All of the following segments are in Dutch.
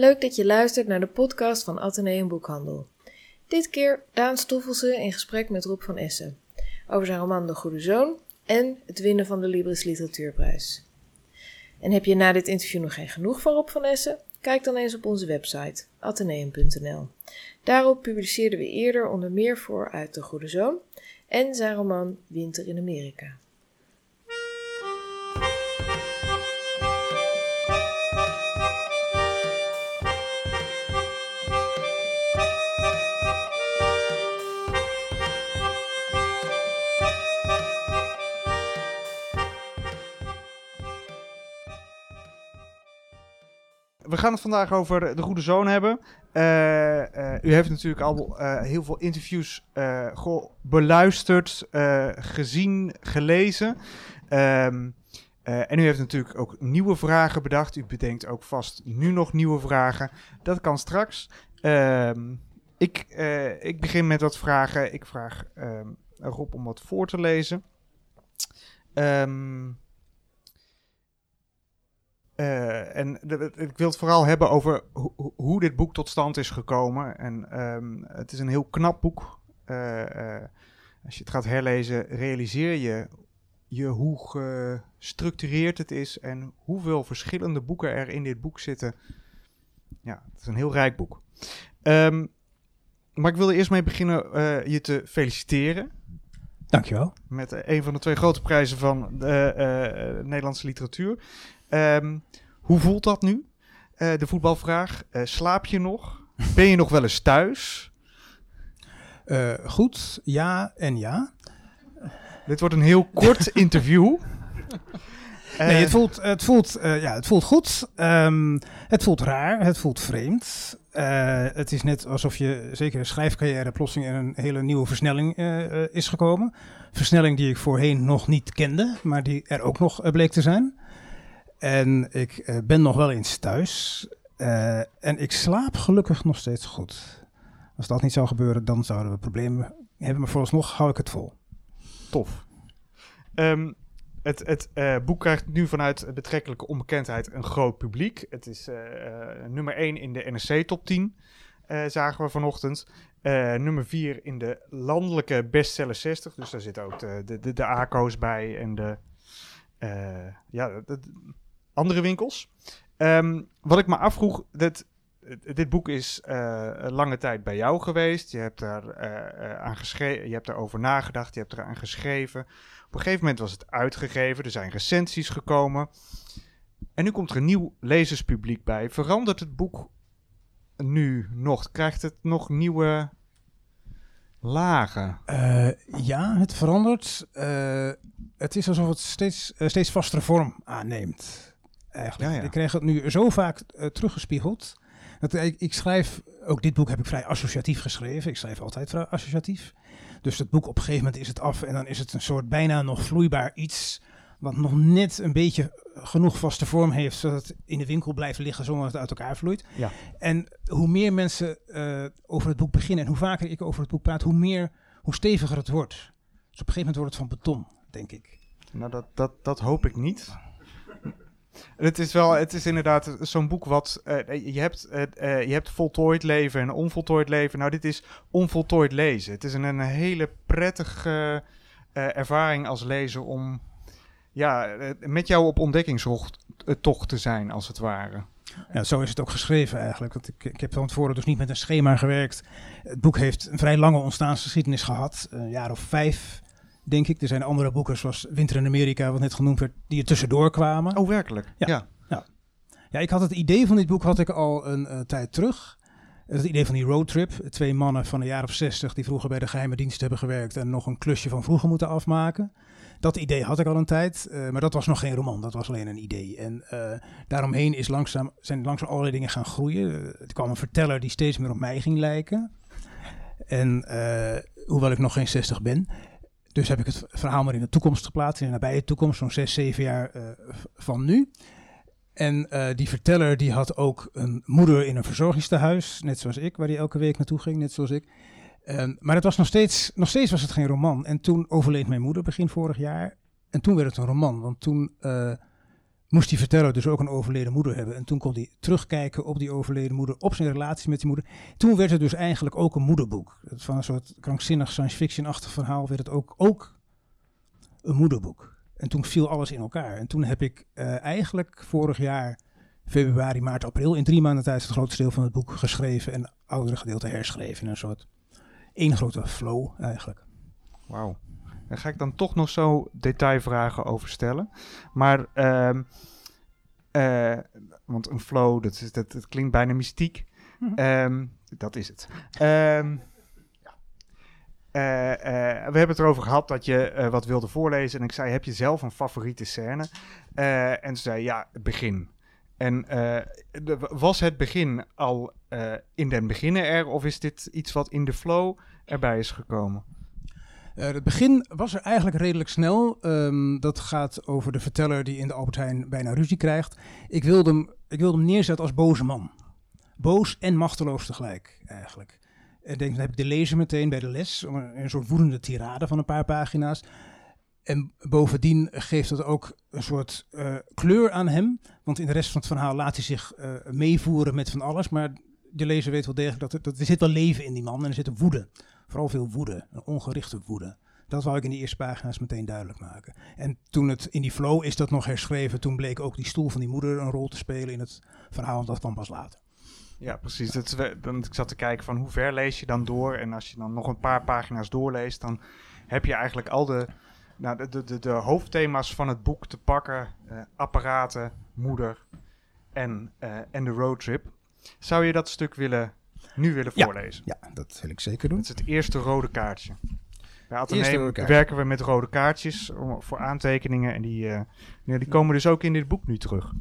Leuk dat je luistert naar de podcast van Atheneum Boekhandel. Dit keer Daan Stoffelse in gesprek met Rob van Essen over zijn roman De Goede Zoon en het winnen van de Libris Literatuurprijs. En heb je na dit interview nog geen genoeg van Rob van Essen? Kijk dan eens op onze website atheneum.nl. Daarop publiceerden we eerder onder meer voor uit De Goede Zoon en zijn roman Winter in Amerika. Gaan het vandaag over de goede zoon hebben. Uh, u heeft natuurlijk al uh, heel veel interviews beluisterd, gezien, gelezen. Um, en u heeft natuurlijk ook nieuwe vragen bedacht. U bedenkt ook vast nu nog nieuwe vragen. Dat kan straks. Um, ik, ik begin met wat vragen. Ik vraag um, Rob om wat voor te lezen. Uh, en ik wil het vooral hebben over hoe dit boek tot stand is gekomen. En um, het is een heel knap boek. Uh, uh, als je het gaat herlezen, realiseer je, je hoe gestructureerd het is en hoeveel verschillende boeken er in dit boek zitten. Ja, het is een heel rijk boek. Um, maar ik wilde eerst mee beginnen je te feliciteren. Dankjewel. Met een van de twee grote prijzen van de Nederlandse literatuur. Um, hoe voelt dat nu? Uh, de voetbalvraag. Uh, slaap je nog? Ben je nog wel eens thuis? Uh, goed, ja en ja. Dit wordt een heel kort interview. nee, het voelt, het voelt, ja, het voelt goed. Um, het voelt raar, het voelt vreemd. het is net alsof je, zeker een schrijfcarrière, plotseling in een hele nieuwe versnelling is gekomen. Versnelling die ik voorheen nog niet kende, maar die er ook nog bleek te zijn. En ik uh, ben nog wel eens thuis. Uh, en ik slaap gelukkig nog steeds goed. Als dat niet zou gebeuren, dan zouden we problemen hebben. Maar vooralsnog hou ik het vol. Tof. Um, het, het uh, boek krijgt nu vanuit betrekkelijke onbekendheid een groot publiek. Het is nummer 1 in de NRC top 10, zagen we vanochtend. nummer 4 in de landelijke bestseller 60. Dus daar zitten ook de, de, de, de ACO's bij en de... ja, de, andere winkels. Um, wat ik me afvroeg, dit, dit boek is uh, lange tijd bij jou geweest. Je hebt, daar, uh, aan geschreven, je hebt erover nagedacht, je hebt eraan geschreven. Op een gegeven moment was het uitgegeven, er zijn recensies gekomen. En nu komt er een nieuw lezerspubliek bij. Verandert het boek nu nog? Krijgt het nog nieuwe lagen? Ja, het verandert. Het is alsof het steeds, steeds vastere vorm aanneemt eigenlijk. Ja, ja. Ik kreeg het nu zo vaak uh, teruggespiegeld. Dat ik, ik, schrijf, ook dit boek heb ik vrij associatief geschreven. Ik schrijf altijd vrij associatief. Dus het boek op een gegeven moment is het af en dan is het een soort bijna nog vloeibaar iets. Wat nog net een beetje genoeg vaste vorm heeft, zodat het in de winkel blijft liggen zonder dat het uit elkaar vloeit. Ja. En hoe meer mensen uh, over het boek beginnen en hoe vaker ik over het boek praat, hoe meer, hoe steviger het wordt. Dus op een gegeven moment wordt het van beton, denk ik. Nou, dat, dat, dat hoop ik niet. Het is wel, het is inderdaad zo'n boek wat uh, je hebt, uh, uh, je hebt voltooid leven en onvoltooid leven. Nou, dit is onvoltooid lezen. Het is een, een hele prettige ervaring als lezer om ja, met jou op ontdekkingstocht te zijn, als het ware. Ja, zo is het ook geschreven eigenlijk. Want ik, ik heb van tevoren dus niet met een schema gewerkt. Het boek heeft een vrij lange ontstaansgeschiedenis gehad, een jaar of vijf denk ik. Er zijn andere boeken zoals Winter in Amerika, wat net genoemd werd, die er tussendoor kwamen. Oh, werkelijk? Ja. Ja, ja. ik had het idee van dit boek had ik al een uh, tijd terug. Het idee van die roadtrip. Twee mannen van een jaar of zestig die vroeger bij de geheime dienst hebben gewerkt en nog een klusje van vroeger moeten afmaken. Dat idee had ik al een tijd, uh, maar dat was nog geen roman, dat was alleen een idee. En uh, daaromheen is langzaam, zijn langzaam allerlei dingen gaan groeien. Uh, er kwam een verteller die steeds meer op mij ging lijken. En hoewel ik nog geen 60 ben, dus heb ik het verhaal maar in de toekomst geplaatst, in de nabije toekomst, zo'n zes, zeven jaar uh, van nu. En uh, die verteller die had ook een moeder in een verzorgingstehuis, net zoals ik, waar hij elke week naartoe ging, net zoals ik. Um, maar het was nog steeds, nog steeds was het geen roman. En toen overleed mijn moeder begin vorig jaar. En toen werd het een roman, want toen uh, moest die verteller dus ook een overleden moeder hebben. En toen kon hij terugkijken op die overleden moeder, op zijn relatie met die moeder. Toen werd het dus eigenlijk ook een moederboek. Van een soort krankzinnig science fiction-achtig verhaal werd het ook, ook een moederboek. En toen viel alles in elkaar. En toen heb ik uh, eigenlijk vorig jaar, februari, maart, april, in drie maanden tijd het grootste deel van het boek geschreven en oudere gedeelte herschreven. In een soort één grote flow eigenlijk. Wauw. Daar ga ik dan toch nog zo detailvragen over stellen. Maar, uh, uh, want een flow, dat, is, dat, dat klinkt bijna mystiek. Mm -hmm. dat is het. Um, uh, uh, we hebben het erover gehad dat je uh, wat wilde voorlezen. En ik zei: Heb je zelf een favoriete scène? en ze zei: Ja, het begin. En de, was het begin al in den beginnen er? Of is dit iets wat in de flow erbij is gekomen? Het begin was er eigenlijk redelijk snel. Um, dat gaat over de verteller die in de Albert Heijn bijna ruzie krijgt. Ik wilde hem, ik wilde hem neerzetten als boze man. Boos en machteloos tegelijk, eigenlijk. En denk, dan heb ik de lezer meteen bij de les, een, soort woedende tirade van een paar pagina's. En bovendien geeft het ook een soort uh, kleur aan hem. Want in de rest van het verhaal laat hij zich uh, meevoeren met van alles. Maar de lezer weet wel degelijk dat er, dat er zit wel leven in die man. En er zit een woede. Vooral veel woede. Een ongerichte woede. Dat wou ik in die eerste pagina's meteen duidelijk maken. En toen het in die flow is dat nog herschreven. Toen bleek ook die stoel van die moeder een rol te spelen in het verhaal. Dat kwam pas later. Ja, precies. Ik zat te kijken van hoe ver lees je dan door. En als je dan nog een paar pagina's doorleest, dan heb je eigenlijk al de, nou, de, de, de, hoofdthema's van het boek te pakken. Uh, apparaten, moeder en, uh, en de roadtrip. Zou je dat stuk willen, nu willen voorlezen? Ja, ja, dat wil ik zeker doen. Dat is het eerste rode kaartje. Bij Atheneum werken we met rode kaartjes voor aantekeningen. En die, uh, die komen dus ook in dit boek nu terug.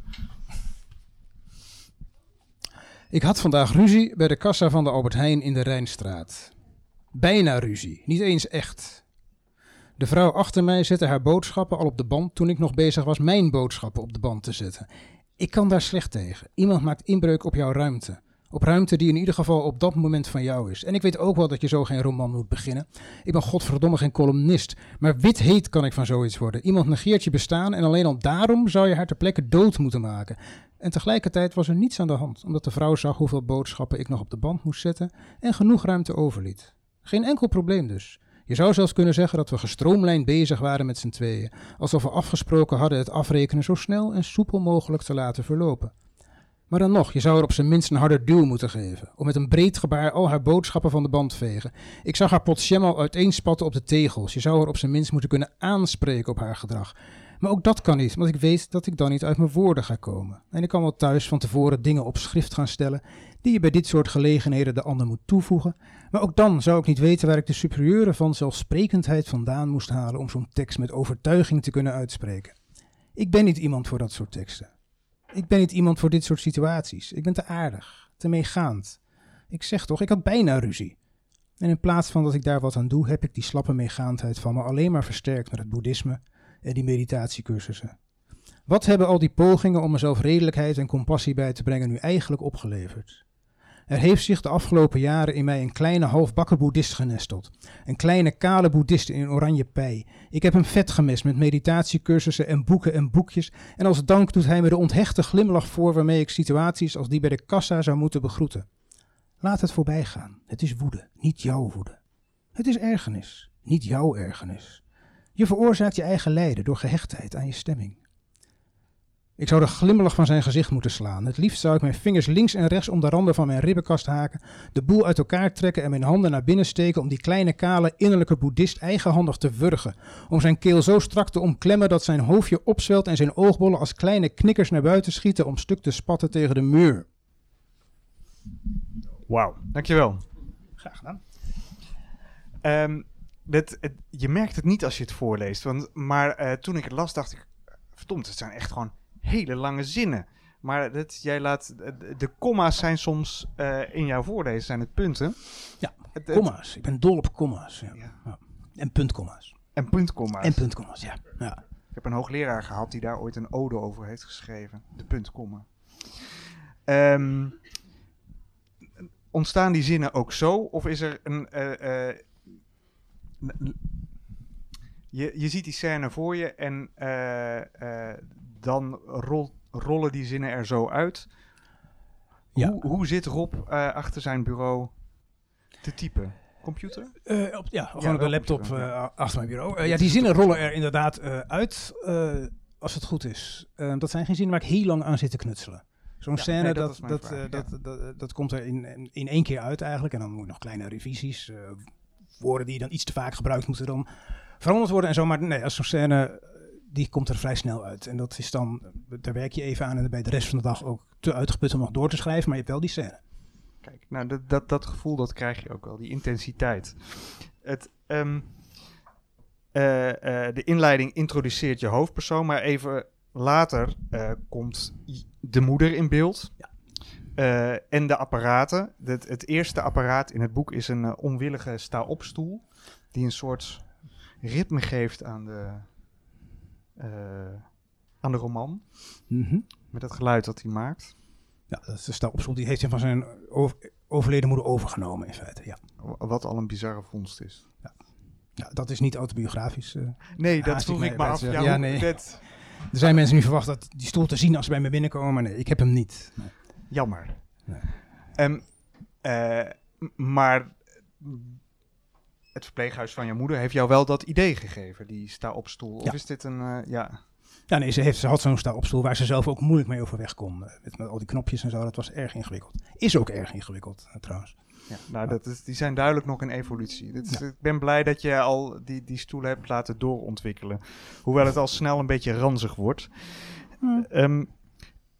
Ik had vandaag ruzie bij de kassa van de Albert Heijn in de Rijnstraat. Bijna ruzie, niet eens echt. De vrouw achter mij zette haar boodschappen al op de band toen ik nog bezig was mijn boodschappen op de band te zetten. Ik kan daar slecht tegen. Iemand maakt inbreuk op jouw ruimte. Op ruimte die in ieder geval op dat moment van jou is. En ik weet ook wel dat je zo geen roman moet beginnen. Ik ben godverdomme geen columnist. Maar wit heet kan ik van zoiets worden. Iemand negeert je bestaan en alleen al daarom zou je haar ter plekke dood moeten maken. En tegelijkertijd was er niets aan de hand, omdat de vrouw zag hoeveel boodschappen ik nog op de band moest zetten en genoeg ruimte overliet. Geen enkel probleem dus. Je zou zelfs kunnen zeggen dat we gestroomlijnd bezig waren met z'n tweeën, alsof we afgesproken hadden het afrekenen zo snel en soepel mogelijk te laten verlopen. Maar dan nog, je zou er op zijn minst een harde duw moeten geven. Om met een breed gebaar al haar boodschappen van de band vegen. Ik zag haar pot jam al uiteenspatten op de tegels. Je zou er op zijn minst moeten kunnen aanspreken op haar gedrag. Maar ook dat kan niet, want ik weet dat ik dan niet uit mijn woorden ga komen. En ik kan wel thuis van tevoren dingen op schrift gaan stellen die je bij dit soort gelegenheden de ander moet toevoegen. Maar ook dan zou ik niet weten waar ik de superieure vanzelfsprekendheid vandaan moest halen om zo'n tekst met overtuiging te kunnen uitspreken. Ik ben niet iemand voor dat soort teksten. Ik ben niet iemand voor dit soort situaties. Ik ben te aardig, te meegaand. Ik zeg toch, ik had bijna ruzie. En in plaats van dat ik daar wat aan doe, heb ik die slappe meegaandheid van me alleen maar versterkt met het boeddhisme en die meditatiecursussen. Wat hebben al die pogingen om mezelf redelijkheid en compassie bij te brengen nu eigenlijk opgeleverd? Er heeft zich de afgelopen jaren in mij een kleine halfbakken boeddhist genesteld. Een kleine kale boeddhist in oranje pij. Ik heb hem vet gemest met meditatiecursussen en boeken en boekjes. En als dank doet hij me de onthechte glimlach voor waarmee ik situaties als die bij de kassa zou moeten begroeten. Laat het voorbij gaan. Het is woede, niet jouw woede. Het is ergernis, niet jouw ergernis. Je veroorzaakt je eigen lijden door gehechtheid aan je stemming. Ik zou de glimlach van zijn gezicht moeten slaan. Het liefst zou ik mijn vingers links en rechts om de randen van mijn ribbenkast haken, de boel uit elkaar trekken en mijn handen naar binnen steken om die kleine kale innerlijke boeddhist eigenhandig te wurgen. Om zijn keel zo strak te omklemmen dat zijn hoofdje opzwelt en zijn oogbollen als kleine knikkers naar buiten schieten om stuk te spatten tegen de muur. Wauw, dankjewel. Graag gedaan. Um, dat, het, je merkt het niet als je het voorleest. Want, maar uh, toen ik het las, dacht ik... Verdomd, het zijn echt gewoon hele lange zinnen. Maar dat, jij laat, de komma's zijn soms uh, in jouw voorlezen, zijn het punten. Ja, het, komma's. Ik ben dol op komma's. Ja. Ja. En puntkomma's. En puntkomma's. En puntkomma's, ja. ja. Ik heb een hoogleraar gehad die daar ooit een ode over heeft geschreven. De puntkomma. Um, ontstaan die zinnen ook zo? Of is er een... Uh, uh, je, je ziet die scène voor je en uh, dan rol- rollen die zinnen er zo uit. Ja. Hoe, hoe zit Rob eh, achter zijn bureau te typen? Computer? Eh, op, ja, gewoon Ja, op de wel laptop eh, achter mijn bureau. Ja, die zinnen rollen er inderdaad uit, als het goed is. Dat zijn geen zinnen waar ik heel lang aan zit te knutselen. Zo'n Ja, scène, nee, dat dat, dat, vraag, ja. dat, dat, dat komt er in, in één keer uit eigenlijk. En dan moet je nog kleine revisies. eh, woorden die dan iets te vaak gebruikt moeten dan veranderd worden en zo. Maar nee, als zo'n scène, die komt er vrij snel uit. En dat is dan, daar werk je even aan en bij de rest van de dag ook te uitgeput om nog door te schrijven. Maar je hebt wel die scène. Kijk, nou, dat, dat, dat gevoel dat krijg je ook wel, die intensiteit. Het, ehm, eh, eh, de inleiding introduceert je hoofdpersoon, maar even later eh, komt de moeder in beeld. Ja. En de apparaten. Het, het eerste apparaat in het boek is een onwillige sta-opstoel. Die een soort ritme geeft aan de, aan de roman. Met het geluid dat hij maakt. Ja, dat is de stap op. Die heeft hij van zijn over- overleden moeder overgenomen in feite. Ja. Wat al een bizarre vondst is. Ja, dat is niet autobiografisch. eh. Nee, dat vroeg ik me bij af. Ja. Ja, nee. dat- Er zijn mensen die verwachten dat die stoel te zien als ze bij me binnenkomen. Maar nee, ik heb hem niet. Nee. Jammer. Nee. Ehm, eh, maar het verpleeghuis van je moeder heeft jou wel dat idee gegeven, die sta op stoel. Of Ja. is dit een, eh, ja... Ja, nee, ze, heeft, ze had zo'n sta op stoel waar ze zelf ook moeilijk mee overweg kon. eh, Met, met al die knopjes en zo. Dat was erg ingewikkeld. Is ook erg ingewikkeld, eh, trouwens. ja nou, dat is, die zijn duidelijk nog in evolutie. Dit is- Ik ben blij dat je al die, die stoel hebt laten doorontwikkelen. Hoewel het al snel een beetje ranzig wordt. Ehm,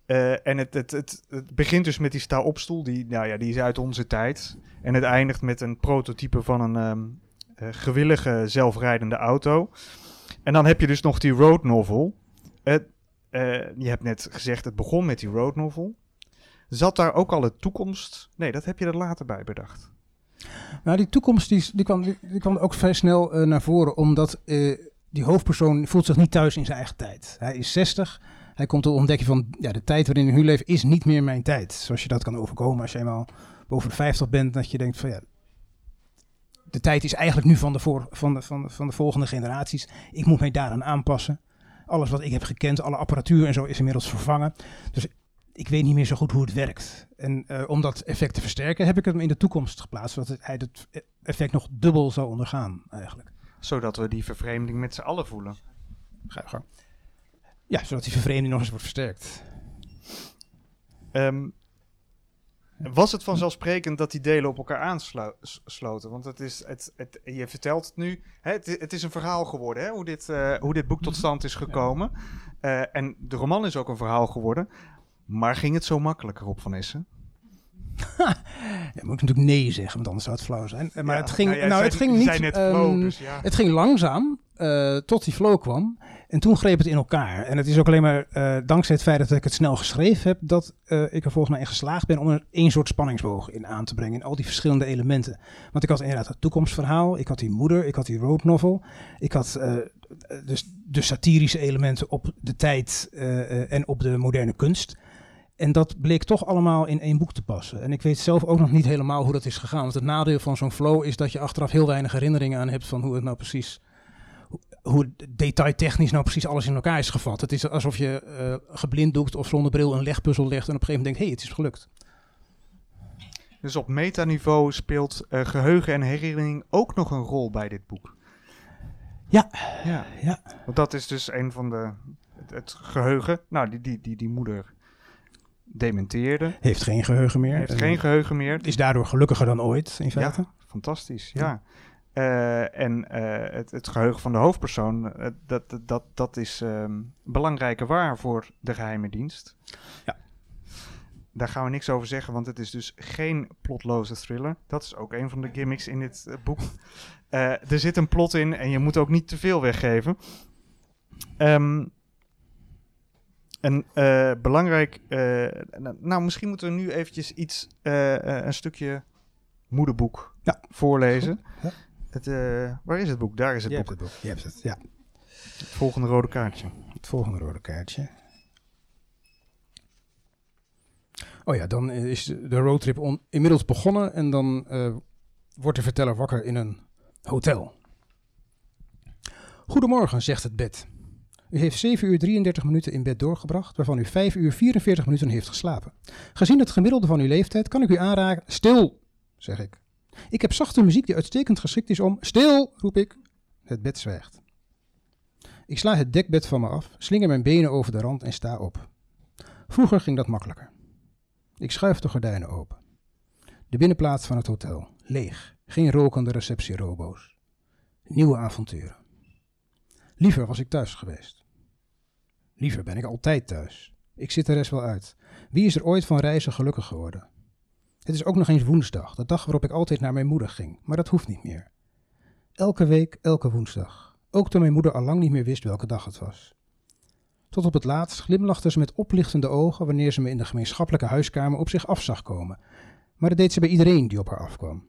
eh, en het, het, het, het begint dus met die sta-opstoel. Die, nou ja, die is uit onze tijd. En het eindigt met een prototype van een ehm, eh, gewillige zelfrijdende auto. En dan heb je dus nog die road novel. Eh, je hebt net gezegd, het begon met die road novel. Zat daar ook al de toekomst? Nee, dat heb je er later bij bedacht. Nou, die toekomst die, die, kwam, die, ook vrij snel eh, naar voren. Omdat eh, die hoofdpersoon voelt zich niet thuis in zijn eigen tijd. Hij is 60. Hij komt tot ontdekken van ja, de tijd waarin ik nu leef is niet meer mijn tijd. Zoals je dat kan overkomen als je eenmaal boven de 50 bent. Dat je denkt van ja, de tijd is eigenlijk nu van de, voor, van van van de volgende generaties. Ik moet mij daaraan aanpassen. Alles wat ik heb gekend, alle apparatuur en zo is inmiddels vervangen. Dus ik weet niet meer zo goed hoe het werkt. En eh, om dat effect te versterken heb ik hem in de toekomst geplaatst. Zodat hij het effect nog dubbel zou ondergaan eigenlijk. Zodat we die vervreemding met z'n allen voelen. Ga je gang. Ja, zodat die vervreemding nog eens wordt versterkt. Ehm, was het vanzelfsprekend dat die delen op elkaar aansloten? Want het is, het, het, je vertelt het nu, hè, het, het is een verhaal geworden, hè, hoe, dit, eh, hoe dit boek tot stand is gekomen. Eh, en de roman is ook een verhaal geworden. Maar ging het zo makkelijker op Van Essen? Ja, moet ik natuurlijk nee zeggen, want anders zou het flauw zijn. Eh, Maar Ja, het ging, nou, zei- het ging niet. ehm, flow, dus ja. Het ging langzaam eh, tot die flow kwam. En toen greep het in elkaar. En het is ook alleen maar eh, dankzij het feit dat ik het snel geschreven heb, dat eh, ik er volgens mij in geslaagd ben om er één soort spanningsboog in aan te brengen. In al die verschillende elementen. Want ik had inderdaad het toekomstverhaal, ik had die moeder, ik had die road novel. Ik had dus de satirische elementen op de tijd en op de moderne kunst. En dat bleek toch allemaal in één boek te passen. En ik weet zelf ook nog niet helemaal hoe dat is gegaan. Want het nadeel van zo'n flow is dat je achteraf heel weinig herinneringen aan hebt van hoe het nou precies, hoe- detailtechnisch nou precies alles in elkaar is gevat. Het is alsof je eh geblinddoekt of zonder bril een legpuzzel legt en op een gegeven moment denkt, hé, hey, het is gelukt. Dus op metaniveau speelt eh, geheugen en herinnering ook nog een rol bij dit boek. Ja. ja. Ja. Want dat is dus een van de... Het, het geheugen, nou, die, die, die, die moeder dementeerde. Heeft geen geheugen meer. Heeft En geen geheugen meer. Is daardoor gelukkiger dan ooit, in feite. Fantastisch, ja. Eh, en eh, het, het geheugen van de hoofdpersoon, eh, dat, dat, dat, is ehm belangrijke waar voor de geheime dienst. Ja. Daar gaan we niks over zeggen, want het is dus geen plotloze thriller. Dat is ook een van de gimmicks in dit boek. Er zit een plot in en je moet ook niet te veel weggeven. En eh, belangrijk, nou, misschien moeten we nu eventjes iets, een stukje moederboek Ja. voorlezen. Ja. Het, eh, waar is het boek? Daar is het Je boek. hebt het boek. Je hebt het, ja. Het volgende rode kaartje. Het volgende rode kaartje. Oh ja, dan is de roadtrip on- inmiddels begonnen en dan eh, wordt de verteller wakker in een hotel. Goedemorgen, zegt het bed. U heeft 7 uur 33 minuten in bed doorgebracht, waarvan u 5 uur 44 minuten heeft geslapen. Gezien het gemiddelde van uw leeftijd kan ik u aanraken. Stil, zeg ik. Ik heb zachte muziek die uitstekend geschikt is om. Stil, roep ik. Het bed zwijgt. Ik sla het dekbed van me af, slinger mijn benen over de rand en sta op. Vroeger ging dat makkelijker. Ik schuif de gordijnen open. De binnenplaats van het hotel, leeg, geen rokende receptierobo's. Nieuwe avonturen. Liever was ik thuis geweest. Liever ben ik altijd thuis. Ik zit de rest wel uit. Wie is er ooit van reizen gelukkig geworden? Het is ook nog eens woensdag, de dag waarop ik altijd naar mijn moeder ging, maar dat hoeft niet meer. Elke week, elke woensdag. Ook toen mijn moeder al lang niet meer wist welke dag het was. Tot op het laatst glimlachte ze met oplichtende ogen wanneer ze me in de gemeenschappelijke huiskamer op zich af zag komen. Maar dat deed ze bij iedereen die op haar afkwam.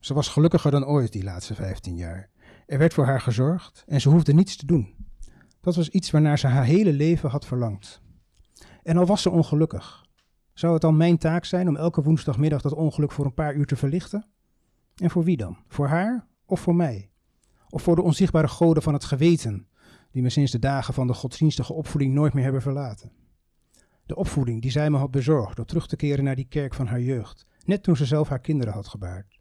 Ze was gelukkiger dan ooit die laatste vijftien jaar. Er werd voor haar gezorgd en ze hoefde niets te doen. Dat was iets waarnaar ze haar hele leven had verlangd. En al was ze ongelukkig, zou het dan mijn taak zijn om elke woensdagmiddag dat ongeluk voor een paar uur te verlichten? En voor wie dan? Voor haar of voor mij? Of voor de onzichtbare goden van het geweten, die me sinds de dagen van de godsdienstige opvoeding nooit meer hebben verlaten? De opvoeding die zij me had bezorgd door terug te keren naar die kerk van haar jeugd, net toen ze zelf haar kinderen had gebaard.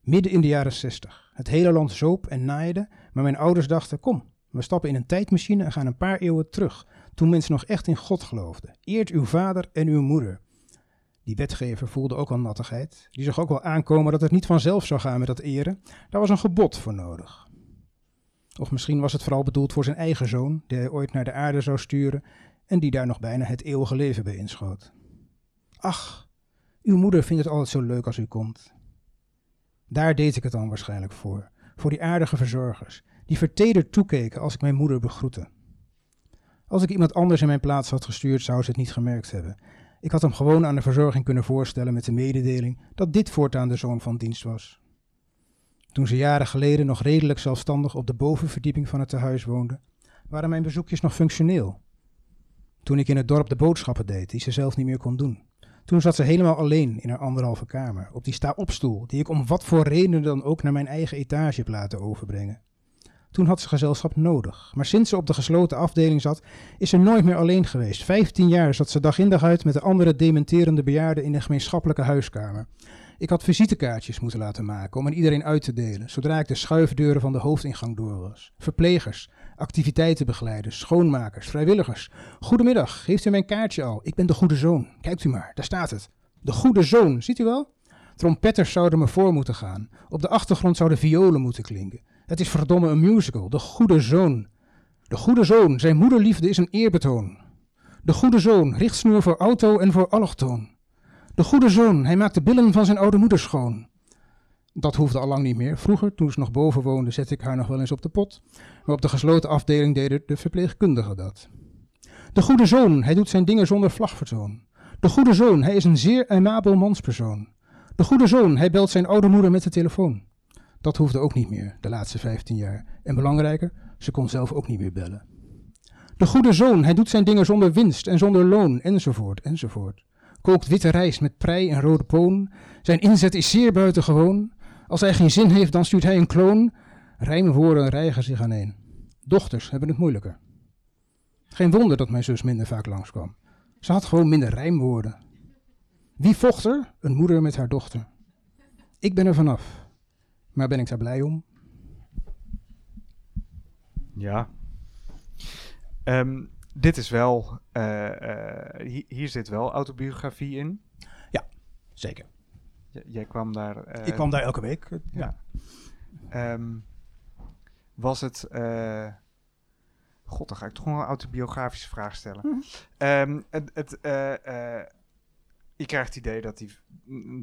Midden in de jaren zestig. Het hele land zoop en naaide, maar mijn ouders dachten: kom, we stappen in een tijdmachine en gaan een paar eeuwen terug, toen mensen nog echt in God geloofden. Eert uw vader en uw moeder. Die wetgever voelde ook al nattigheid. Die zag ook wel aankomen dat het niet vanzelf zou gaan met dat eren. Daar was een gebod voor nodig. Of misschien was het vooral bedoeld voor zijn eigen zoon, die hij ooit naar de aarde zou sturen en die daar nog bijna het eeuwige leven bij inschoot. Ach, uw moeder vindt het altijd zo leuk als u komt. Daar deed ik het dan waarschijnlijk voor. Voor die aardige verzorgers, die vertederd toekeken als ik mijn moeder begroette. Als ik iemand anders in mijn plaats had gestuurd, zou ze het niet gemerkt hebben. Ik had hem gewoon aan de verzorging kunnen voorstellen met de mededeling dat dit voortaan de zoon van dienst was. Toen ze jaren geleden nog redelijk zelfstandig op de bovenverdieping van het tehuis woonde, waren mijn bezoekjes nog functioneel. Toen ik in het dorp de boodschappen deed, die ze zelf niet meer kon doen. Toen zat ze helemaal alleen in haar anderhalve kamer, op die sta-opstoel, die ik om wat voor reden dan ook naar mijn eigen etage heb laten overbrengen. Toen had ze gezelschap nodig, maar sinds ze op de gesloten afdeling zat, is ze nooit meer alleen geweest. Vijftien jaar zat ze dag in dag uit met de andere dementerende bejaarden in de gemeenschappelijke huiskamer. Ik had visitekaartjes moeten laten maken om aan iedereen uit te delen, zodra ik de schuifdeuren van de hoofdingang door was. Verplegers, activiteitenbegeleiders, schoonmakers, vrijwilligers. Goedemiddag, heeft u mijn kaartje al? Ik ben de goede zoon. Kijkt u maar, daar staat het. De goede zoon, ziet u wel? Trompetters zouden me voor moeten gaan. Op de achtergrond zouden violen moeten klinken. Het is verdomme een musical, de goede zoon. De goede zoon, zijn moederliefde is een eerbetoon. De goede zoon, richtsnoer voor auto en voor allochtoon. De goede zoon, hij maakt de billen van zijn oude moeder schoon. Dat hoefde al lang niet meer. Vroeger, toen ze nog boven woonde, zette ik haar nog wel eens op de pot. Maar op de gesloten afdeling deden de verpleegkundigen dat. De goede zoon, hij doet zijn dingen zonder vlagvertoon. De goede zoon, hij is een zeer aimabel manspersoon. De goede zoon, hij belt zijn oude moeder met de telefoon. Dat hoefde ook niet meer, de laatste 15 jaar. En belangrijker, ze kon zelf ook niet meer bellen. De goede zoon, hij doet zijn dingen zonder winst en zonder loon, enzovoort, enzovoort. Kookt witte rijst met prei en rode poon. Zijn inzet is zeer buitengewoon. Als hij geen zin heeft, dan stuurt hij een kloon. Rijmwoorden rijgen zich aaneen. Dochters hebben het moeilijker. Geen wonder dat mijn zus minder vaak langskwam. Ze had gewoon minder rijmwoorden. Wie vocht er? Een moeder met haar dochter. Ik ben er vanaf. Maar ben ik daar blij om? Ja. Ehm, dit is wel, uh, uh, hier, zit wel autobiografie in. Ja, zeker. J jij kwam daar. Uh, ik kwam daar elke week. Ja. ja. Um, was het. God, dan ga ik toch nog een autobiografische vraag stellen. Mhm. Mm -hmm. um, het, het, je krijgt het idee dat, die,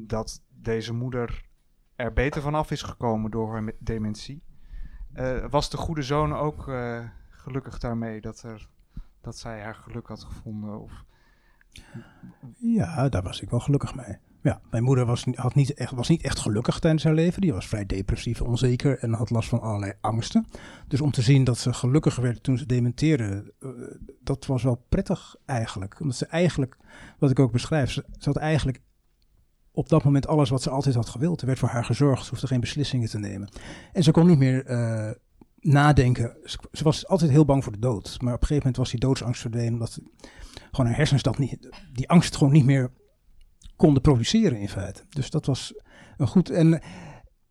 dat deze moeder er beter vanaf is gekomen door haar dementie. was de goede zoon ook gelukkig daarmee dat er dat zij haar geluk had gevonden? Of... Ja, daar was ik wel gelukkig mee. Ja, mijn moeder was, had niet echt, was niet echt gelukkig tijdens haar leven. Die was vrij depressief, onzeker en had last van allerlei angsten. Dus om te zien dat ze gelukkig werd toen ze dementeerde, uh, dat was wel prettig eigenlijk. Omdat ze eigenlijk, wat ik ook beschrijf, ze had eigenlijk op dat moment alles wat ze altijd had gewild. Er werd voor haar gezorgd, ze hoefde geen beslissingen te nemen. En ze kon niet meer uh, nadenken. Ze, was altijd heel bang voor de dood. Maar op een gegeven moment was die doodsangst verdwenen. Omdat gewoon haar hersens dat niet, die angst gewoon niet meer konden produceren in feite. Dus dat was een goed. En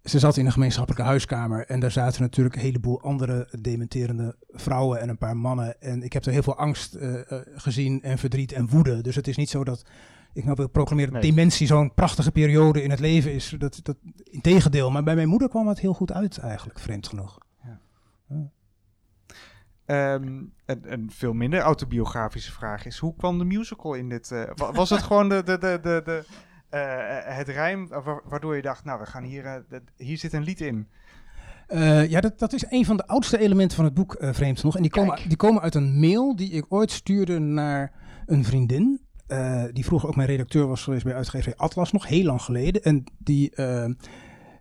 ze zat in een gemeenschappelijke huiskamer. En daar zaten natuurlijk een heleboel andere dementerende vrouwen en een paar mannen. En ik heb er heel veel angst uh, uh, gezien en verdriet en woede. Dus het is niet zo dat ik nou wil proclameren dat dementie zo'n prachtige periode in het leven is. Dat, dat, integendeel, maar bij mijn moeder kwam het heel goed uit eigenlijk, vreemd genoeg. Ja. Ja. Um, een, een, veel minder autobiografische vraag is, hoe kwam de musical in dit? Uh, was het gewoon de, de, de, de, de uh, het rijm waardoor je dacht, nou, we gaan hier, uh, hier zit een lied in? Uh, ja, dat, dat is een van de oudste elementen van het boek, vreemd genoeg. En die komen, die komen uit een mail die ik ooit stuurde naar een vriendin. Uh, die vroeger ook mijn redacteur was geweest bij uitgeverij Atlas, nog heel lang geleden. En die, uh,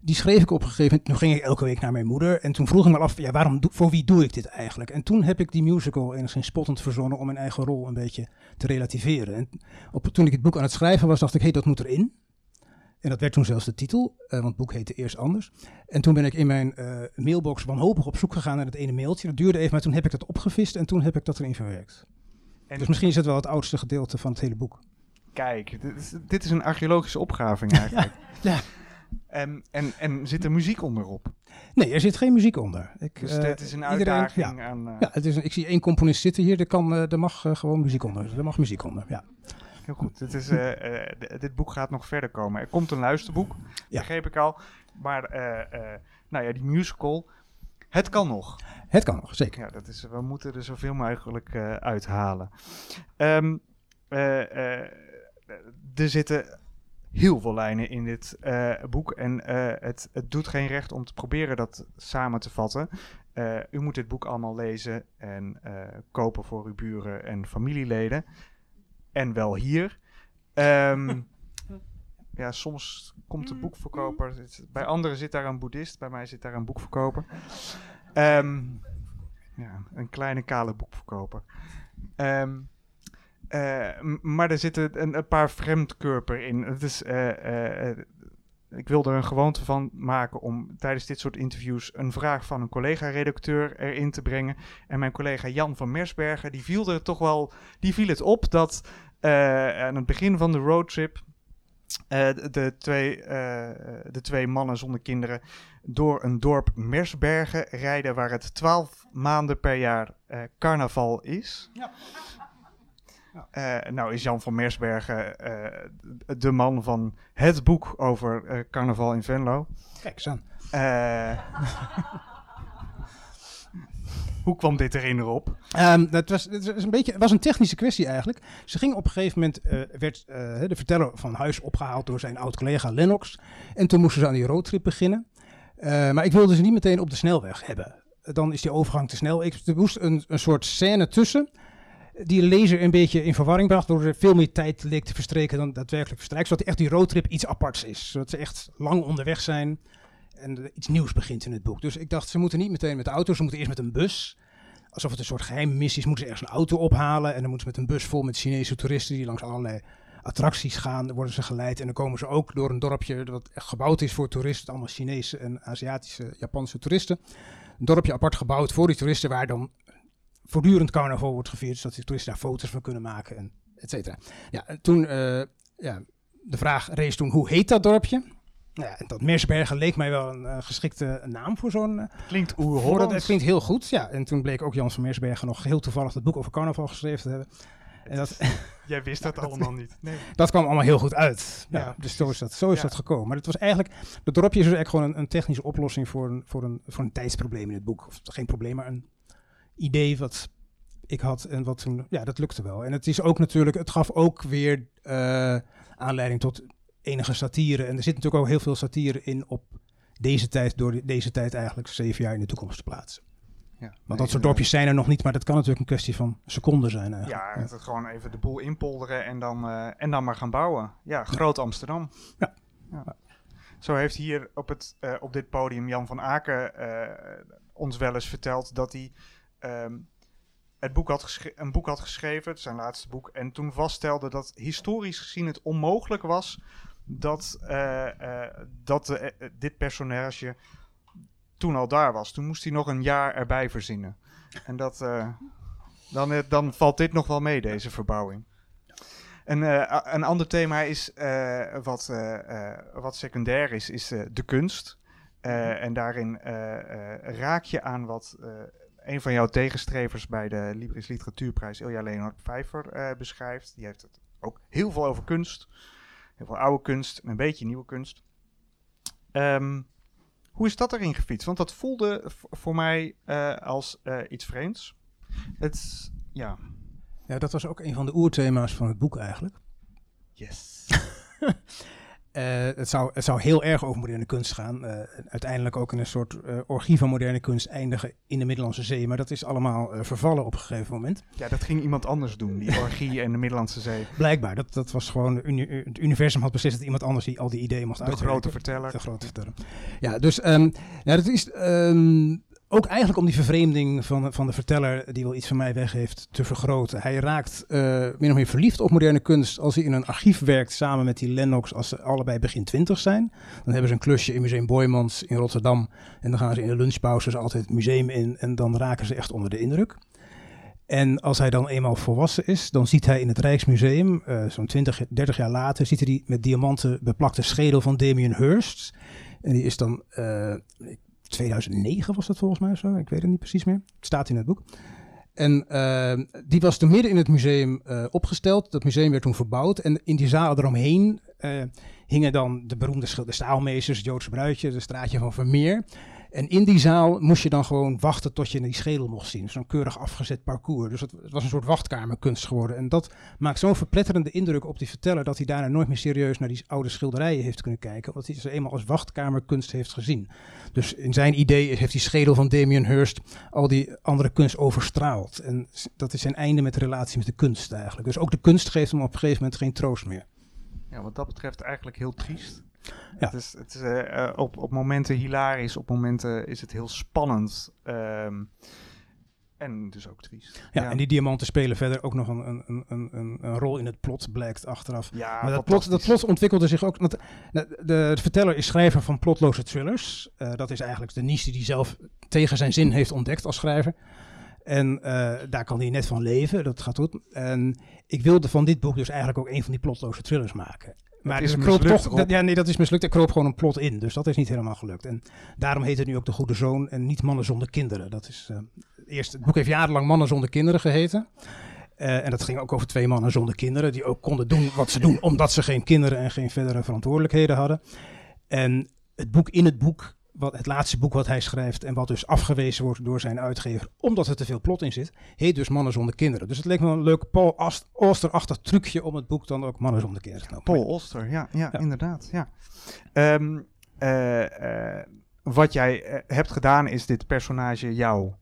die schreef ik op een gegeven moment. Toen ging ik elke week naar mijn moeder. En toen vroeg ik me af, ja, waarom voor wie doe ik dit eigenlijk? En toen heb ik die musical enigszins spottend verzonnen om mijn eigen rol een beetje te relativeren. En op, toen ik het boek aan het schrijven was, dacht ik, hé, hey, dat moet erin. En dat werd toen zelfs de titel, uh, want het boek heette eerst anders. En toen ben ik in mijn mailbox wanhopig op zoek gegaan naar het ene mailtje. Dat duurde even, maar toen heb ik dat opgevist en toen heb ik dat erin verwerkt. En dus misschien is het wel het oudste gedeelte van het hele boek. Kijk, dit is, dit is een archeologische opgraving eigenlijk. ja. ja. En, en, en zit er muziek onderop? Nee, er zit geen muziek onder. Ik, dus uh, dit is een uitdaging iedereen, ja, aan... Uh, ja, het is een, ik zie één componist zitten hier, er, kan, uh, er mag gewoon muziek onder. Er mag muziek onder, ja. Heel goed. Dit, is, dit boek gaat nog verder komen. Er komt een luisterboek, ja. begreep ik al. Maar nou ja, die musical... Het kan nog. Het kan nog, zeker. Ja, dat is, we moeten er zoveel mogelijk uh, uithalen. Um, uh, uh, er zitten heel veel lijnen in dit boek. En het, het doet geen recht om te proberen dat samen te vatten. u moet dit boek allemaal lezen en kopen voor uw buren en familieleden. En wel hier. Um, ja, soms komt de boekverkoper. Bij anderen zit daar een boeddhist, bij mij zit daar een boekverkoper. Um, ja, een kleine kale boekverkoper. Um, uh, maar er zitten een, een paar vreemdkörper in. Het is, uh, uh, ik wil er een gewoonte van maken om tijdens dit soort interviews een vraag van een collega-redacteur erin te brengen. En mijn collega Jan van Mersbergen, die viel er toch wel, die viel het op dat aan het begin van de roadtrip uh, de, twee, uh, de twee mannen zonder kinderen door een dorp Mersbergen rijden waar het twaalf maanden per jaar uh, carnaval is. Ja. Ja. nou is Jan van Mersbergen de man van het boek over carnaval in Venlo. Kijk eens aan. Hoe kwam dit erin op? Um, dat was, het was, een beetje, was een technische kwestie eigenlijk. Ze ging op een gegeven moment, uh, werd uh, de verteller van huis opgehaald door zijn oud-collega Lennox. En toen moesten ze aan die roadtrip beginnen. Uh, maar ik wilde ze niet meteen op de snelweg hebben. Dan is die overgang te snel. Ik, er moest een, een soort scène tussen die lezer een beetje in verwarring bracht, door er veel meer tijd leek te verstreken dan daadwerkelijk verstrijkt. Zodat echt die roadtrip iets aparts is. Zodat ze echt lang onderweg zijn en iets nieuws begint in het boek. Dus ik dacht, ze moeten niet meteen met de auto, ze moeten eerst met een bus. Alsof het een soort geheime missie is, moeten ze ergens een auto ophalen. En dan moeten ze met een bus vol met Chinese toeristen die langs allerlei attracties gaan. Dan worden ze geleid en dan komen ze ook door een dorpje dat gebouwd is voor toeristen. Allemaal Chinese en Aziatische, Japanse toeristen. Een dorpje apart gebouwd voor die toeristen waar dan voortdurend carnaval wordt gevierd. Zodat die toeristen daar foto's van kunnen maken en et cetera. Ja, toen, uh, ja, de vraag rees toen, hoe heet dat dorpje? Nou ja, dat Meersbergen leek mij wel een uh, geschikte naam voor zo'n... Uh, klinkt oer Het klinkt heel goed, ja. En toen bleek ook Jan van Meersbergen nog heel toevallig het boek over carnaval geschreven te hebben. En dat, Jij wist dat allemaal niet. Nee. Dat kwam allemaal heel goed uit. Ja, ja dus zo is dat, zo is ja. dat gekomen. Maar het was eigenlijk, het dorpje is dus eigenlijk gewoon een, een, technische oplossing voor een, voor, een, voor een tijdsprobleem in het boek. Of geen probleem, maar een idee wat ik had en wat toen, ja, dat lukte wel. En het is ook natuurlijk, het gaf ook weer uh, aanleiding tot enige satire. En er zit natuurlijk ook heel veel satire in op deze tijd, door deze tijd eigenlijk zeven jaar in de toekomst te plaatsen. Ja, Want nee, dat soort dorpjes zijn er nog niet, maar dat kan natuurlijk een kwestie van seconden zijn. Eigenlijk. Ja, het gewoon even de boel inpolderen en dan, uh, en dan maar gaan bouwen. Ja, groot Amsterdam. Ja. ja. Zo heeft hier op, het, uh, op dit podium Jan van Aken uh, ons wel eens verteld dat hij um, het boek had een boek had geschreven, zijn laatste boek, en toen vaststelde dat historisch gezien het onmogelijk was dat, uh, uh, dat uh, dit personage toen al daar was. Toen moest hij nog een jaar erbij verzinnen. En dat, eh, dan, eh, dan valt dit nog wel mee, deze verbouwing. En eh, een ander thema is, eh, wat, eh, eh, wat secundair is, is eh, de kunst. Eh, en daarin eh, eh, raak je aan wat eh, een van jouw tegenstrevers bij de Libris Literatuurprijs, Ilja Leonard eh, beschrijft. Die heeft het ook heel veel over kunst. Heel veel oude kunst en een beetje nieuwe kunst. Ehm, hoe is dat erin gefietst? Want dat voelde voor mij eh, als eh, iets vreemds. Het, ja, Ja, dat was ook een van de oerthema's van het boek eigenlijk. yes. Eh, het, zou, het zou heel erg over moderne kunst gaan. Eh, uiteindelijk ook in een soort eh, orgie van moderne kunst eindigen in de Middellandse Zee. Maar dat is allemaal vervallen op een gegeven moment. Ja, dat ging iemand anders doen, die orgie en de Middellandse Zee. Blijkbaar, dat, dat was gewoon... de uni- het universum had beslist dat iemand anders die al die ideeën mocht De uitwerken. grote verteller. De grote verteller. Ja, dus ehm, ja, dat is ehm, ook eigenlijk om die vervreemding van, van de verteller, die wel iets van mij weg heeft, te vergroten. Hij raakt eh min of meer verliefd op moderne kunst als hij in een archief werkt samen met die Lennox, als ze allebei begin twintig zijn. Dan hebben ze een klusje in Museum Boijmans in Rotterdam. En dan gaan ze in de lunchpauze altijd het museum in en dan raken ze echt onder de indruk. En als hij dan eenmaal volwassen is, dan ziet hij in het Rijksmuseum, eh, zo'n 20, 30 jaar later, ziet hij die met diamanten beplakte schedel van Damien Hirst. En die is dan, eh, 2009 was dat volgens mij zo, ik weet het niet precies meer. Het staat in het boek. En eh, die was toen midden in het museum eh, opgesteld. Dat museum werd toen verbouwd. En in die zaal eromheen eh, hingen dan de beroemde schil- de staalmeesters, Joodse bruidje, de straatje van Vermeer. En in die zaal moest je dan gewoon wachten tot je die schedel mocht zien. Zo'n keurig afgezet parcours. Dus het, was een soort wachtkamerkunst geworden. En dat maakt zo'n verpletterende indruk op die verteller... dat hij daarna nooit meer serieus naar die oude schilderijen heeft kunnen kijken. Omdat hij ze eenmaal als wachtkamerkunst heeft gezien. Dus in zijn idee heeft die schedel van Damien Hirst al die andere kunst overstraald. En dat is zijn einde met de relatie met de kunst eigenlijk. Dus ook de kunst geeft hem op een gegeven moment geen troost meer. Ja, wat dat betreft eigenlijk heel triest. Ja. Het is, het is eh, eh, op, op momenten hilarisch, op momenten is het heel spannend. ehm, en dus ook triest. Ja, en die diamanten spelen verder ook nog een, een, een, een, rol in het plot, blijkt achteraf. Ja, maar dat plot, dat plot ontwikkelde zich ook. Want de, de, de verteller is schrijver van plotloze thrillers. Eh, dat is eigenlijk de niche die hij zelf tegen zijn zin heeft ontdekt als schrijver. En eh, daar kan hij net van leven, dat gaat goed. En ik wilde van dit boek dus eigenlijk ook een van die plotloze thrillers maken. Maar is kroop mislukt, toch, dat- ja, nee, dat is mislukt. Er kroop gewoon een plot in, dus dat is niet helemaal gelukt. En daarom heet het nu ook De Goede Zoon en niet Mannen zonder Kinderen. Dat is, eh, eerst, het boek heeft jarenlang Mannen zonder Kinderen geheten. Eh, en dat ging ook over twee mannen zonder kinderen, die ook konden doen wat ze doen, omdat ze geen kinderen en geen verdere verantwoordelijkheden hadden. En het boek in het boek, wat, het laatste boek wat hij schrijft en wat dus afgewezen wordt door zijn uitgever, omdat er te veel plot in zit, heet dus Mannen zonder kinderen. Dus het leek me een leuk Paul Auster-achtig trucje om het boek dan ook Mannen zonder kinderen te noemen. Paul Oster, ja, ja, Ja. inderdaad. Ja. Ehm, eh, eh, wat jij eh, hebt gedaan is dit personage jou,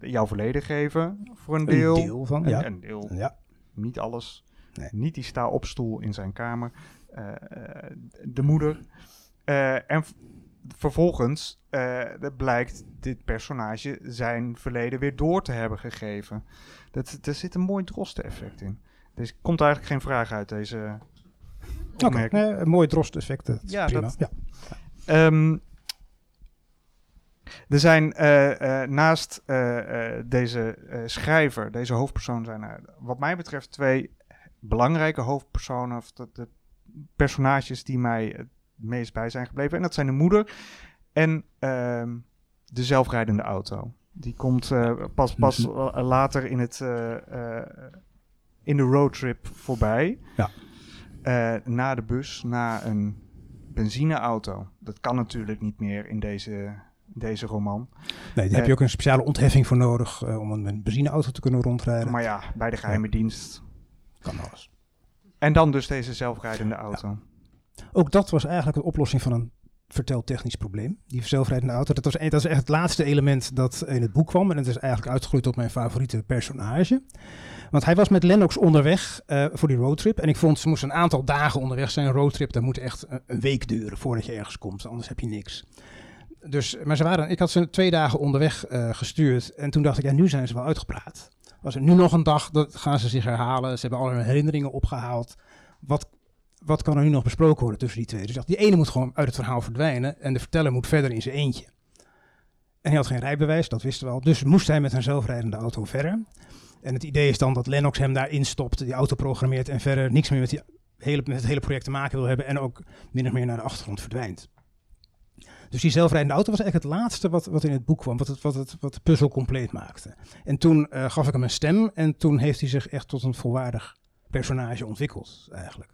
jouw verleden geven voor een deel. Een deel van, Een- ja. een deel Ja, niet alles. Nee. Niet die sta op stoel in zijn kamer. De moeder. En vervolgens eh, dat blijkt dit personage zijn verleden weer door te hebben gegeven. Dat, er zit een mooi drosten-effect in. Dus komt eigenlijk geen vraag uit deze oké. Nee, een mooi drost-effect. Ja, prima. dat- ja. Ehm, er zijn eh, eh, naast eh, eh, deze eh, schrijver, deze hoofdpersoon, zijn er wat mij betreft twee belangrijke hoofdpersonen, of de, de personages die mij het meest bij zijn gebleven. En dat zijn de moeder en ehm, de zelfrijdende auto. Die komt eh, pas, pas eh, later in, het, eh, in de roadtrip voorbij. Ja. Na de bus, na een benzineauto. Dat kan natuurlijk niet meer in deze, deze roman. Nee, daar heb je ook een speciale ontheffing voor nodig om een benzineauto te kunnen rondrijden. Maar ja, bij de geheime dienst. kan alles. En dan dus deze zelfrijdende auto. Ook dat was eigenlijk een oplossing van een verteltechnisch probleem. Die zelfrijdende auto. Dat, was, dat is echt het laatste element dat in het boek kwam. En het is eigenlijk uitgegroeid tot mijn favoriete personage. Want hij was met Lennox onderweg eh, voor die roadtrip. En ik vond ze moesten een aantal dagen onderweg zijn. Een roadtrip, dat moet echt een, week duren voordat je ergens komt. Anders heb je niks. Dus, maar ze waren, ik had ze twee dagen onderweg eh, gestuurd. En toen dacht ik, ja, nu zijn ze wel uitgepraat. Was er nu nog een dag, dat gaan ze zich herhalen. Ze hebben alle herinneringen opgehaald. Wat, wat kan er nu nog besproken worden tussen die twee? Dus dacht, die ene moet gewoon uit het verhaal verdwijnen. En de verteller moet verder in zijn eentje. En hij had geen rijbewijs, dat wisten we al. Dus moest hij met een zelfrijdende auto verder. En het idee is dan dat Lennox hem daarin stopt, die auto programmeert en verder niks meer met, die hele, het hele project te maken wil hebben en ook min of meer naar de achtergrond verdwijnt. Dus die zelfrijdende auto was eigenlijk het laatste wat, wat in het boek kwam, wat, het, wat, het, wat de puzzel compleet maakte. En toen uh, gaf ik hem een stem en toen heeft hij zich echt tot een volwaardig personage ontwikkeld, eigenlijk.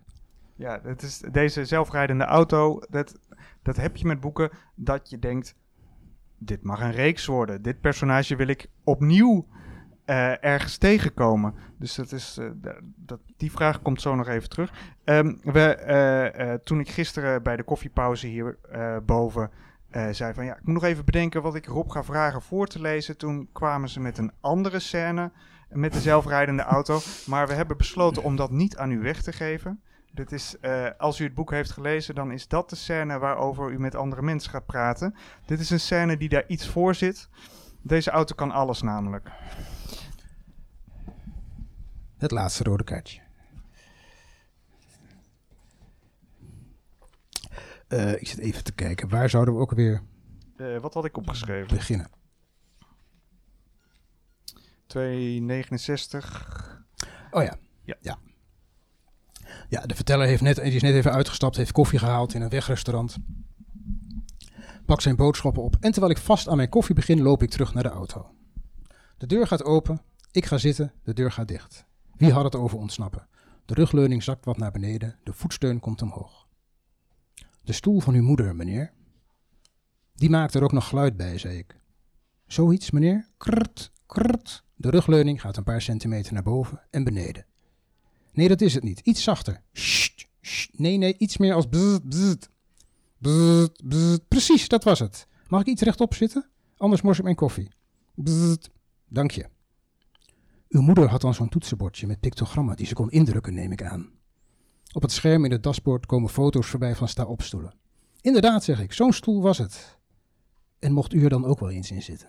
Ja, het is deze zelfrijdende auto, dat, dat heb je met boeken dat je denkt, dit mag een reeks worden. Dit personage wil ik opnieuw uh, ergens tegenkomen. Dus dat is, uh, dat, die vraag komt zo nog even terug. Um, we, uh, toen ik gisteren bij de koffiepauze hier boven zei van ja, ik moet nog even bedenken wat ik Rob ga vragen voor te lezen. Toen kwamen ze met een andere scène met de zelfrijdende auto. Maar we hebben besloten om dat niet aan u weg te geven. Dit is, als u het boek heeft gelezen, dan is dat de scène waarover u met andere mensen gaat praten. Dit is een scène die daar iets voor zit. Deze auto kan alles namelijk. Het laatste rode kaartje. Uh, ik zit even te kijken. Waar zouden we ook weer... Uh, wat had ik opgeschreven? Beginnen. 269. Oh ja. ja. Ja. Ja, de verteller heeft net, die is net even uitgestapt, heeft koffie gehaald in een wegrestaurant. Pak zijn boodschappen op en terwijl ik vast aan mijn koffie begin, loop ik terug naar de auto. De deur gaat open, ik ga zitten, de deur gaat dicht. Wie had het over ontsnappen? De rugleuning zakt wat naar beneden, de voetsteun komt omhoog. De stoel van uw moeder, meneer. Die maakt er ook nog geluid bij, zei ik. Zoiets, meneer? Krrt, krrt. De rugleuning gaat een paar centimeter naar boven en beneden. Nee, dat is het niet. Iets zachter. Sst, sst. Nee, nee, iets meer als. Precies, dat was het. Mag ik iets rechtop zitten? Anders mors ik mijn koffie. Dank je. Uw moeder had dan zo'n toetsenbordje met pictogrammen die ze kon indrukken, neem ik aan. Op het scherm in het dashboard komen foto's voorbij van sta-opstoelen. Inderdaad, zeg ik, zo'n stoel was het. En mocht u er dan ook wel eens in zitten?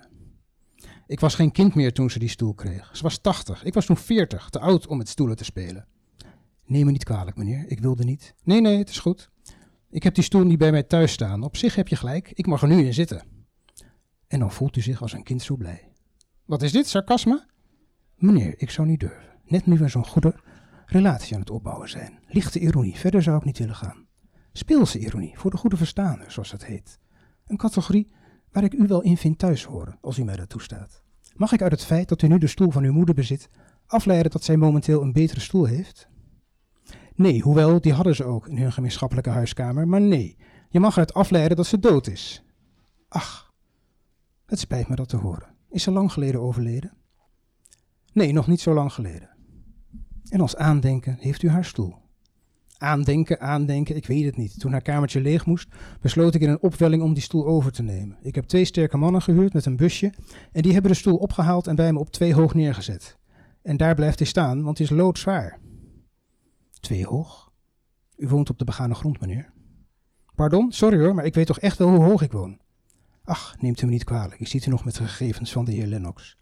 Ik was geen kind meer toen ze die stoel kreeg. Ze was tachtig, ik was toen veertig, te oud om met stoelen te spelen. Neem me niet kwalijk, meneer, ik wilde niet. Nee, nee, het is goed. Ik heb die stoel niet bij mij thuis staan. Op zich heb je gelijk, ik mag er nu in zitten. En dan voelt u zich als een kind zo blij. Wat is dit, sarcasme? Meneer, ik zou niet durven. Net nu we zo'n goede relatie aan het opbouwen zijn. Lichte ironie, verder zou ik niet willen gaan. Speelse ironie, voor de goede verstaander, zoals dat heet. Een categorie waar ik u wel in vind thuis horen, als u mij dat toestaat. Mag ik uit het feit dat u nu de stoel van uw moeder bezit, afleiden dat zij momenteel een betere stoel heeft? Nee, hoewel, die hadden ze ook in hun gemeenschappelijke huiskamer, maar nee, je mag eruit afleiden dat ze dood is. Ach, het spijt me dat te horen. Is ze lang geleden overleden? Nee, nog niet zo lang geleden. En als aandenken heeft u haar stoel. Aandenken, aandenken, ik weet het niet. Toen haar kamertje leeg moest, besloot ik in een opwelling om die stoel over te nemen. Ik heb twee sterke mannen gehuurd met een busje en die hebben de stoel opgehaald en bij me op twee hoog neergezet. En daar blijft hij staan, want hij is loodzwaar. Twee hoog? U woont op de begane grond, meneer. Pardon, sorry hoor, maar ik weet toch echt wel hoe hoog ik woon. Ach, neemt u me niet kwalijk, ik zit u nog met de gegevens van de heer Lennox.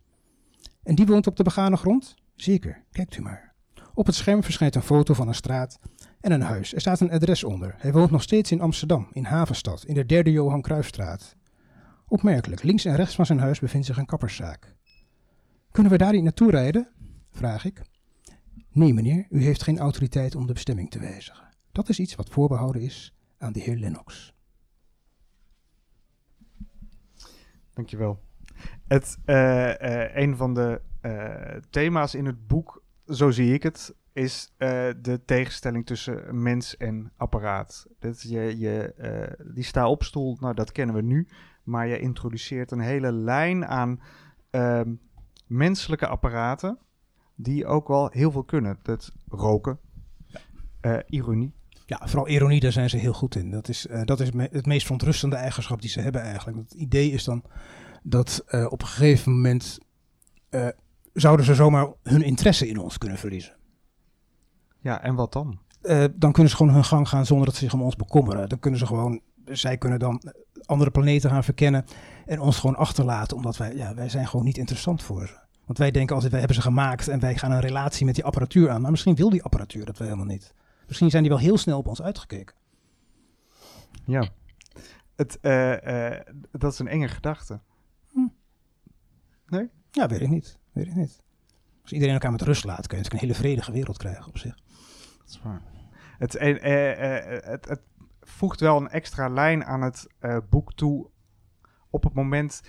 En die woont op de begane grond? Zeker, kijkt u maar. Op het scherm verschijnt een foto van een straat en een huis. Er staat een adres onder. Hij woont nog steeds in Amsterdam, in Havenstad, in de derde Johan Cruijffstraat. Opmerkelijk, links en rechts van zijn huis bevindt zich een kapperszaak. Kunnen we daar niet naartoe rijden? vraag ik. Nee, meneer, u heeft geen autoriteit om de bestemming te wijzigen. Dat is iets wat voorbehouden is aan de heer Lennox. Dankjewel. Het, uh, uh, een van de uh, thema's in het boek, zo zie ik het, is de tegenstelling tussen mens en apparaat. Dat je, je, die sta-opstoel, nou dat kennen we nu, maar je introduceert een hele lijn aan ehm, menselijke apparaten die ook wel heel veel kunnen. Dat roken, ironie, ja, vooral ironie, daar zijn ze heel goed in. Dat is, uh, dat is het meest verontrustende eigenschap die ze hebben eigenlijk. Het idee is dan dat uh, op een gegeven moment uh, zouden ze zomaar hun interesse in ons kunnen verliezen. Ja, en wat dan? dan kunnen ze gewoon hun gang gaan zonder dat ze zich om ons bekommeren. Dan kunnen ze gewoon, zij kunnen dan andere planeten gaan verkennen en ons gewoon achterlaten, omdat wij, ja, wij zijn gewoon niet interessant voor ze. Want wij denken altijd, wij hebben ze gemaakt en wij gaan een relatie met die apparatuur aan. Maar misschien wil die apparatuur dat we helemaal niet. Misschien zijn die wel heel snel op ons uitgekeken. Ja, het, uh, uh, dat is een enge gedachte. Nee? Ja, weet ik niet. Weet ik niet. Als iedereen elkaar met rust laat, kun je natuurlijk een hele vredige wereld krijgen op zich. Waar. Het, eh, eh, eh, het, het voegt wel een extra lijn aan het boek toe op het moment...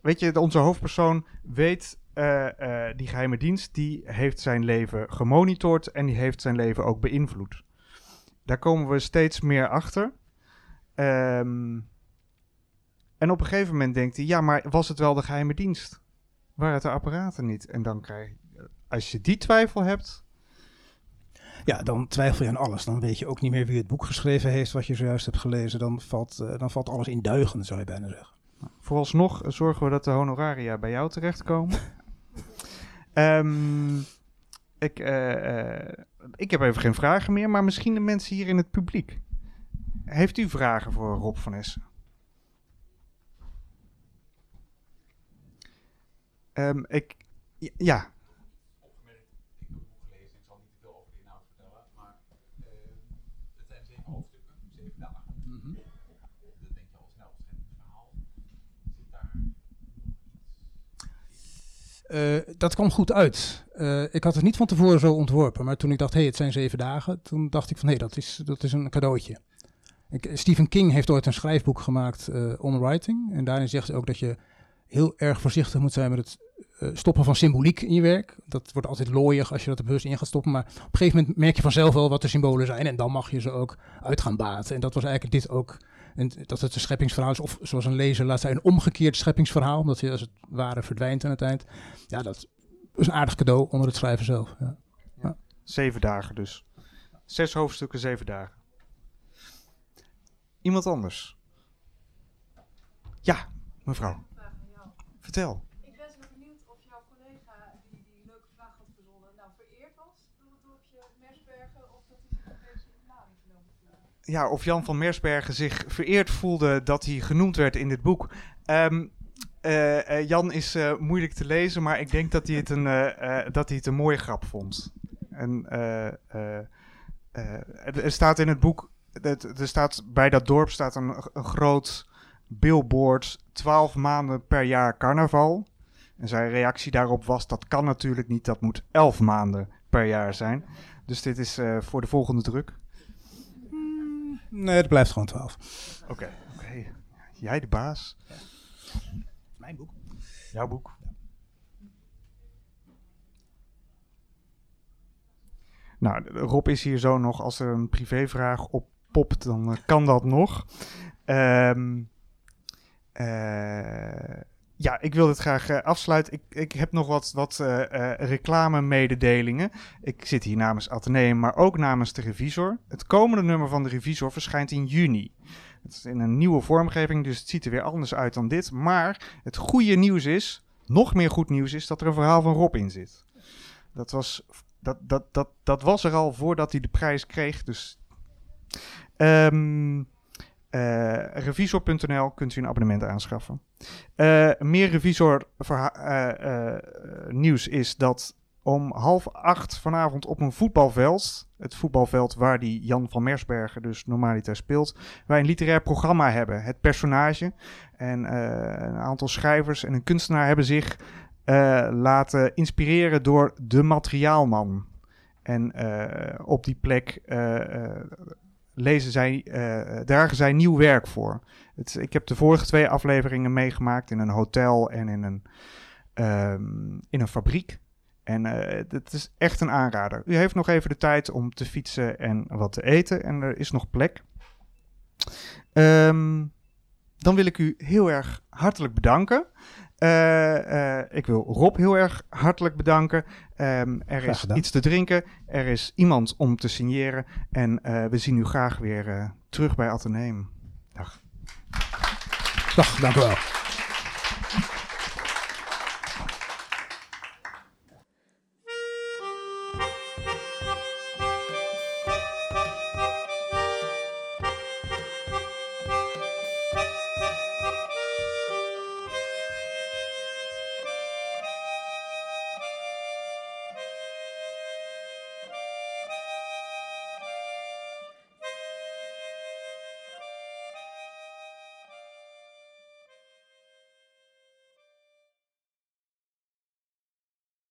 Weet je, onze hoofdpersoon weet... die geheime dienst, die heeft zijn leven gemonitord en die heeft zijn leven ook beïnvloed. Daar komen we steeds meer achter. Ehm, en op een gegeven moment denkt hij, ja, maar was het wel de geheime dienst? Waren het de apparaten niet? En dan krijg je, als je die twijfel hebt, Ja, dan twijfel je aan alles. Dan weet je ook niet meer wie het boek geschreven heeft wat je zojuist hebt gelezen. Dan valt, eh, dan valt alles in duigen, zou je bijna zeggen. Vooralsnog zorgen we dat de honoraria bij jou terechtkomen. Ehm ik, eh, eh, ik heb even geen vragen meer, maar misschien de mensen hier in het publiek. Heeft u vragen voor Rob van Essen? Ehm, ik, ja, opgemerkt, ik heb het boek gelezen, ik zal niet te veel over de inhoud vertellen, maar eh, het zijn zeven hoofdstukken, zeven dagen. Dat denk je al snel, scheppingsverhaal. Zit daar nog Eh, dat kwam goed uit. Eh, ik had het niet van tevoren zo ontworpen, maar toen ik dacht, hé, hey, het zijn zeven dagen, toen dacht ik van, hé, hey, dat, is, dat is een cadeautje. Ik, Stephen King heeft ooit een schrijfboek gemaakt, eh, On Writing, en daarin zegt hij ook dat je heel erg voorzichtig moet zijn met het stoppen van symboliek in je werk. Dat wordt altijd looiig als je dat er bewust in gaat stoppen, maar op een gegeven moment merk je vanzelf wel wat de symbolen zijn en dan mag je ze ook uit gaan baten. En dat was eigenlijk dit ook. En dat het een scheppingsverhaal is, of zoals een lezer laat zijn, een omgekeerd scheppingsverhaal, omdat je als het ware verdwijnt aan het eind. Ja, dat is een aardig cadeau onder het schrijven zelf. Ja. zeven dagen dus. Zes hoofdstukken, zeven dagen. Iemand anders? Ja, mevrouw. Vertel. Ik ben zo benieuwd of jouw collega die die leuke vraag had verzonnen, nou vereerd was door het dorpje Mersbergen of dat hij zich opeens in de lading genomen voelde. Ja, of Jan van Mersbergen zich vereerd voelde dat hij genoemd werd in dit boek. Ehm, eh, eh, Jan is eh, moeilijk te lezen, maar ik denk dat hij het een, dat hij het een mooie grap vond. En, er staat in het boek, er staat, bij dat dorp staat een, een groot billboard, 12 maanden per jaar carnaval. En zijn reactie daarop was, dat kan natuurlijk niet, dat moet 11 maanden per jaar zijn. Dus dit is voor de volgende druk. Nee, het blijft gewoon 12. Oké, oké. Jij de baas. Mijn boek. Jouw boek. Nou, Rob is hier zo nog. Als er een privévraag op popt, dan eh, kan dat nog. Ehm, eh, ja, ik wil dit graag eh, afsluiten. Ik, ik heb nog wat, wat eh, eh, reclame-mededelingen. Ik zit hier namens Atheneum, maar ook namens de Revisor. Het komende nummer van de Revisor verschijnt in juni. Het is in een nieuwe vormgeving, dus het ziet er weer anders uit dan dit. Maar het goede nieuws is, nog meer goed nieuws is, dat er een verhaal van Rob in zit. Dat was, dat, dat, dat, dat was er al voordat hij de prijs kreeg. Dus Ehm eh, revisor.nl kunt u een abonnement aanschaffen. Eh, meer revisor eh, eh, nieuws is dat om half acht vanavond op een voetbalveld, het voetbalveld waar die Jan van Mersbergen dus normaliter speelt, wij een literair programma hebben. Het personage en een aantal schrijvers en een kunstenaar hebben zich laten inspireren door de materiaalman. En op die plek lezen zij, dragen zij nieuw werk voor. Het, ik heb de vorige twee afleveringen meegemaakt in een hotel en in een, ehm, in een fabriek. En eh het is echt een aanrader. U heeft nog even de tijd om te fietsen en wat te eten. En er is nog plek. Ehm, dan wil ik u heel erg hartelijk bedanken. Eh, eh, ik wil Rob heel erg hartelijk bedanken. Ehm, er is iets te drinken. Er is iemand om te signeren. En we zien u graag weer terug bij Atheneum. Dag. Dank u wel.